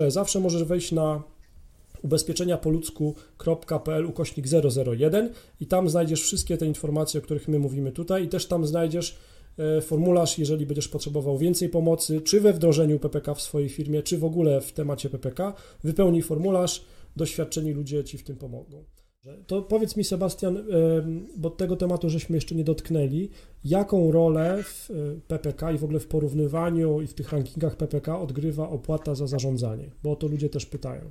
Zawsze możesz wejść na ubezpieczenia po ludzku.pl ukośnik 001 i tam znajdziesz wszystkie te informacje, o których my mówimy tutaj i też tam znajdziesz e, formularz, jeżeli będziesz potrzebował więcej pomocy, czy we wdrożeniu PPK w swojej firmie, czy w ogóle w temacie PPK, wypełnij formularz, doświadczeni ludzie Ci w tym pomogą. To powiedz mi, Sebastian, bo tego tematu żeśmy jeszcze nie dotknęli, jaką rolę w e, PPK i w ogóle w porównywaniu i w tych rankingach PPK odgrywa opłata za zarządzanie? Bo o to ludzie też pytają.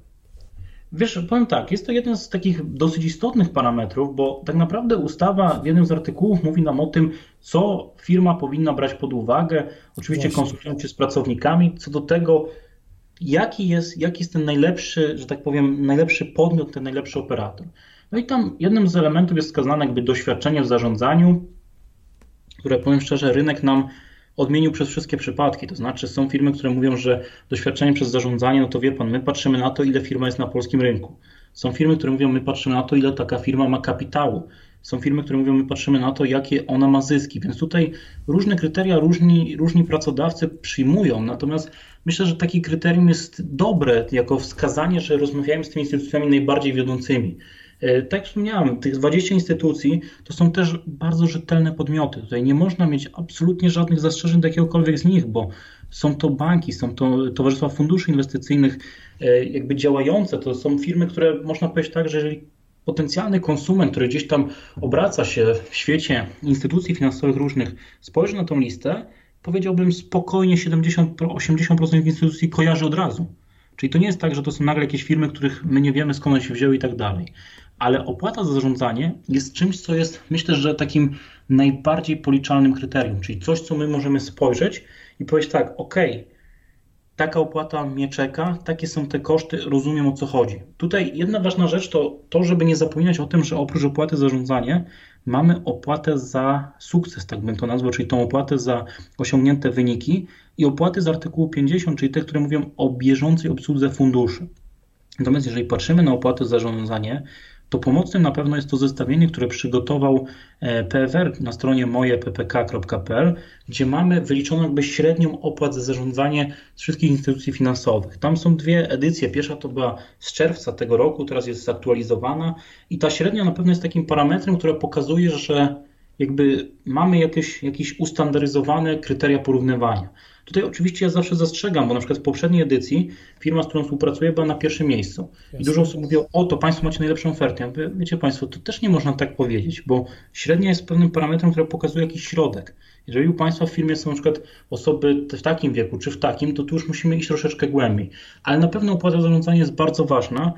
Wiesz, powiem tak, jest to jeden z takich dosyć istotnych parametrów, bo tak naprawdę ustawa w jednym z artykułów mówi nam o tym, co firma powinna brać pod uwagę, oczywiście konsultując się z pracownikami, co do tego, jaki jest, jaki jest ten najlepszy, że tak powiem, najlepszy podmiot, ten najlepszy operator. No i tam jednym z elementów jest wskazane jakby doświadczenie w zarządzaniu, które powiem szczerze, rynek nam odmienił przez wszystkie przypadki. To znaczy są firmy, które mówią, że doświadczenie przez zarządzanie, no to wie pan, my patrzymy na to, ile firma jest na polskim rynku. Są firmy, które mówią, my patrzymy na to, ile taka firma ma kapitału. Są firmy, które mówią, my patrzymy na to, jakie ona ma zyski. Więc tutaj różne kryteria różni, różni pracodawcy przyjmują. Natomiast myślę, że takie kryterium jest dobre jako wskazanie, że rozmawiamy z tymi instytucjami najbardziej wiodącymi. E, tak jak wspomniałem, tych 20 instytucji to są też bardzo rzetelne podmioty. Tutaj nie można mieć absolutnie żadnych zastrzeżeń do jakiegokolwiek z nich, bo są to banki, są to towarzystwa funduszy inwestycyjnych, e, jakby działające. To są firmy, które można powiedzieć tak, że jeżeli potencjalny konsument, który gdzieś tam obraca się w świecie instytucji finansowych różnych, spojrzy na tą listę, powiedziałbym spokojnie 70-80% instytucji kojarzy od razu. Czyli to nie jest tak, że to są nagle jakieś firmy, których my nie wiemy skąd one się wzięły i tak dalej ale opłata za zarządzanie jest czymś, co jest myślę, że takim najbardziej policzalnym kryterium, czyli coś, co my możemy spojrzeć i powiedzieć tak, ok, taka opłata mnie czeka, takie są te koszty, rozumiem o co chodzi. Tutaj jedna ważna rzecz to to, żeby nie zapominać o tym, że oprócz opłaty za zarządzanie mamy opłatę za sukces, tak bym to nazwał, czyli tą opłatę za osiągnięte wyniki i opłaty z artykułu 50, czyli te, które mówią o bieżącej obsłudze funduszy. Natomiast jeżeli patrzymy na opłatę za zarządzanie, to pomocnym na pewno jest to zestawienie, które przygotował e, PFR na stronie mojeppk.pl, gdzie mamy wyliczoną jakby średnią opłat za zarządzanie z wszystkich instytucji finansowych. Tam są dwie edycje. Pierwsza to była z czerwca tego roku, teraz jest zaktualizowana i ta średnia na pewno jest takim parametrem, który pokazuje, że jakby mamy jakieś, jakieś ustandaryzowane kryteria porównywania. Tutaj oczywiście ja zawsze zastrzegam, bo na przykład w poprzedniej edycji firma, z którą współpracuję, była na pierwszym miejscu. I dużo osób mówiło, o to Państwo macie najlepszą ofertę. Ja mówię, wiecie Państwo, to też nie można tak powiedzieć, bo średnia jest pewnym parametrem, który pokazuje jakiś środek. Jeżeli u Państwa w firmie są na przykład osoby w takim wieku czy w takim, to tu już musimy iść troszeczkę głębiej. Ale na pewno opłata zarządzania jest bardzo ważna.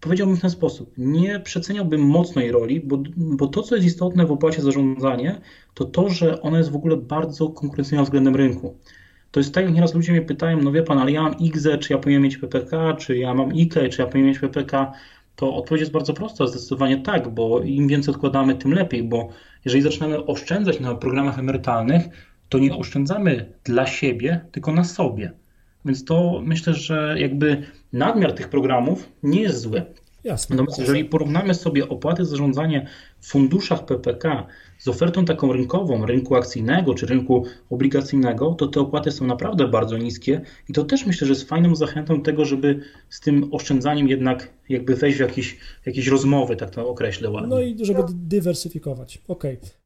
Powiedziałbym w ten sposób, nie przeceniałbym mocno jej roli, bo, bo to, co jest istotne w opłacie zarządzanie, to to, że ona jest w ogóle bardzo konkurencyjna względem rynku. To jest tak, jak nieraz ludzie mnie pytają, no wie pan, ale ja mam IGZE, czy ja powinienem mieć PPK, czy ja mam IKE, czy ja powinienem mieć PPK, to odpowiedź jest bardzo prosta, zdecydowanie tak, bo im więcej odkładamy, tym lepiej, bo jeżeli zaczynamy oszczędzać na programach emerytalnych, to nie oszczędzamy dla siebie, tylko na sobie. Więc to myślę, że jakby nadmiar tych programów nie jest zły. Jasne. Natomiast jeżeli porównamy sobie opłaty za zarządzanie w funduszach PPK z ofertą taką rynkową, rynku akcyjnego czy rynku obligacyjnego, to te opłaty są naprawdę bardzo niskie i to też myślę, że jest fajną zachętą tego, żeby z tym oszczędzaniem jednak jakby wejść w jakieś, jakieś rozmowy, tak to określę ładnie. No i żeby dywersyfikować. Okej. Okay.